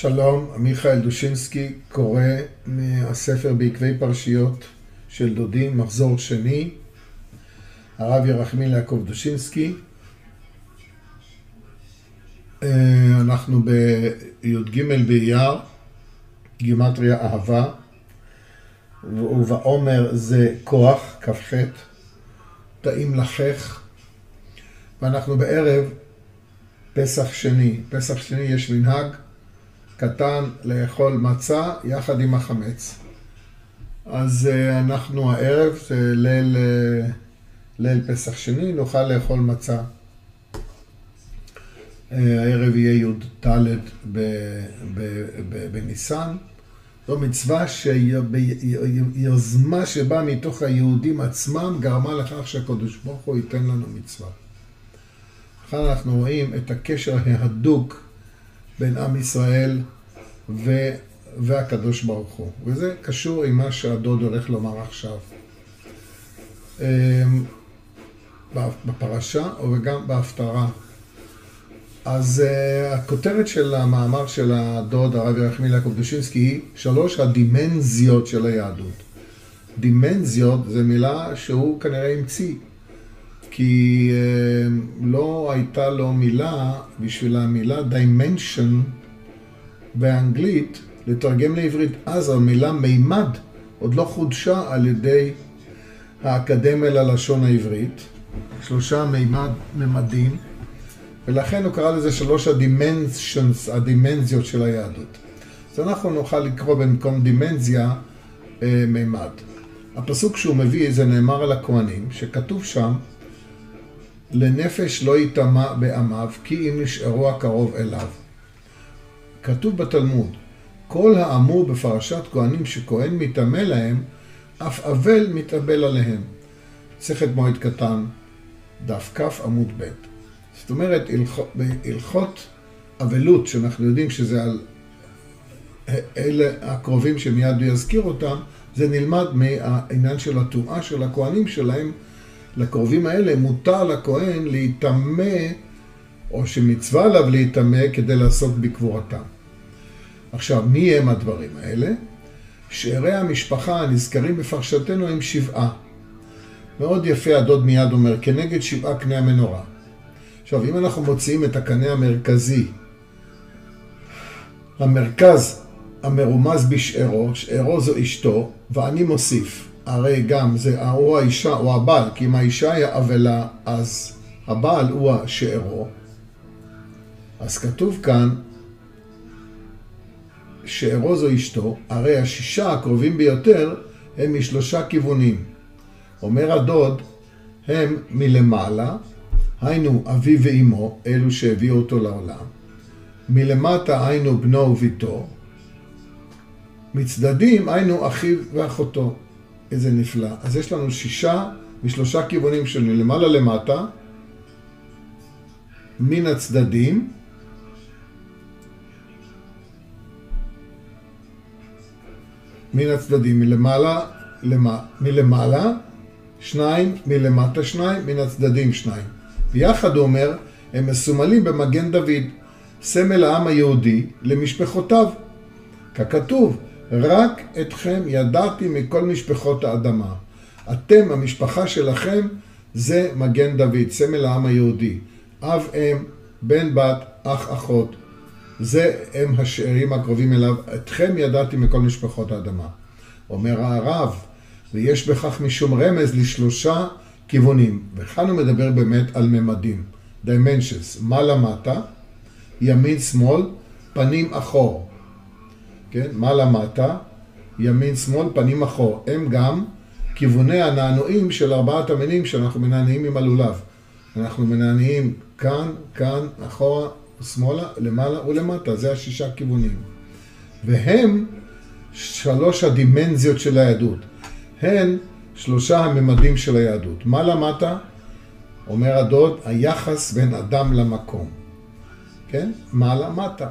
שלום, מיכאל דושינסקי קורא מהספר בעקבי פרשיות של דודים, מחזור שני, הרב ירחמיל יעקב דושינסקי. אה, אנחנו בי"ג באייר, גימטריה אהבה, ובעומר זה כוח, כ"ח, טעים לחך, ואנחנו בערב פסח שני. פסח שני יש מנהג קטן לאכול מצה יחד עם החמץ. אז uh, אנחנו הערב, ליל, uh, ליל פסח שני, נוכל לאכול מצה. Uh, הערב יהיה י"ד בניסן. זו מצווה שיוזמה שבאה מתוך היהודים עצמם גרמה לכך שהקדוש ברוך הוא ייתן לנו מצווה. כאן אנחנו רואים את הקשר ההדוק בין עם ישראל ו... והקדוש ברוך הוא. וזה קשור עם מה שהדוד הולך לומר עכשיו. אמ, בפרשה וגם בהפטרה. אז uh, הכותרת של המאמר של הדוד הרב ירחמיל יעקב דושינסקי היא שלוש הדימנזיות של היהדות. דימנזיות זה מילה שהוא כנראה המציא. כי אה, לא הייתה לו מילה בשביל המילה dimension באנגלית לתרגם לעברית. אז המילה מימד עוד לא חודשה על ידי האקדמיה ללשון העברית. שלושה מימד, ממדים, ולכן הוא קרא לזה שלוש הדימנשנס, הדימנזיות של היהדות. אז אנחנו נוכל לקרוא במקום דימנזיה אה, מימד. הפסוק שהוא מביא זה נאמר על הכהנים, שכתוב שם לנפש לא יטמע בעמיו, כי אם נשארו הקרוב אליו. כתוב בתלמוד, כל האמור בפרשת כהנים שכהן מטמא להם, אף אבל מתאבל עליהם. מסכת מועד קטן, דף כ עמוד ב'. זאת אומרת, הלכות אבלות, שאנחנו יודעים שזה על אלה הקרובים שמיד הוא יזכיר אותם, זה נלמד מהעניין של הטומאה של הכהנים שלהם לקרובים האלה מותר לכהן להיטמא, או שמצווה עליו להיטמא כדי לעסוק בקבורתם. עכשיו, מי הם הדברים האלה? שארי המשפחה הנזכרים בפרשתנו הם שבעה. מאוד יפה הדוד מיד אומר, כנגד שבעה קנה המנורה. עכשיו, אם אנחנו מוציאים את הקנה המרכזי, המרכז המרומז בשארו, שארו זו אשתו, ואני מוסיף, הרי גם זה או האישה או הבעל, כי אם האישה היא אבלה, אז הבעל הוא השארו. אז כתוב כאן, שארו זו אשתו, הרי השישה הקרובים ביותר הם משלושה כיוונים. אומר הדוד, הם מלמעלה, היינו אביו ואימו, אלו שהביאו אותו לעולם. מלמטה היינו בנו וביתו. מצדדים היינו אחיו ואחותו. איזה נפלא. אז יש לנו שישה משלושה כיוונים של מלמעלה למטה, מן הצדדים, מן הצדדים, מלמעלה, למע... מלמעלה, שניים, מלמטה שניים, מן הצדדים שניים. ויחד הוא אומר, הם מסומלים במגן דוד, סמל העם היהודי למשפחותיו. ככתוב, רק אתכם ידעתי מכל משפחות האדמה. אתם, המשפחה שלכם, זה מגן דוד, סמל העם היהודי. אב, אם, בן, בת, אח, אחות. זה הם השארים הקרובים אליו. אתכם ידעתי מכל משפחות האדמה. אומר הרב, ויש בכך משום רמז לשלושה כיוונים. וכאן הוא מדבר באמת על ממדים. dimensions, מעלה מטה, ימין שמאל, פנים אחור. כן? מעלה מטה, ימין שמאל, פנים אחור. הם גם כיווני הנענועים של ארבעת המינים שאנחנו מנענעים עם הלולב. אנחנו מנענעים כאן, כאן, אחורה, שמאלה, למעלה ולמטה. זה השישה כיוונים. והם שלוש הדימנזיות של היהדות. הן שלושה הממדים של היהדות. מעלה מטה, אומר הדוד, היחס בין אדם למקום. כן? מעלה מטה.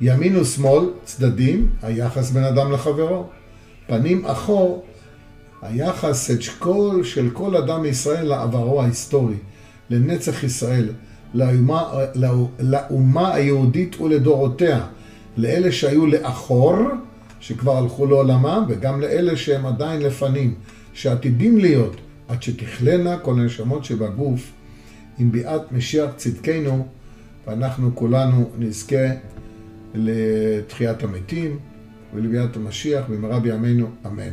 ימין ושמאל, צדדים, היחס בין אדם לחברו. פנים אחור, היחס את כל, של כל אדם מישראל לעברו ההיסטורי, לנצח ישראל, לאומה, לאומה היהודית ולדורותיה. לאלה שהיו לאחור, שכבר הלכו לעולמם, וגם לאלה שהם עדיין לפנים, שעתידים להיות, עד שתכלנה כל הנשמות שבגוף, עם ביאת משיח צדקנו, ואנחנו כולנו נזכה לתחיית המתים ולביאת המשיח במהרה בימינו, אמן.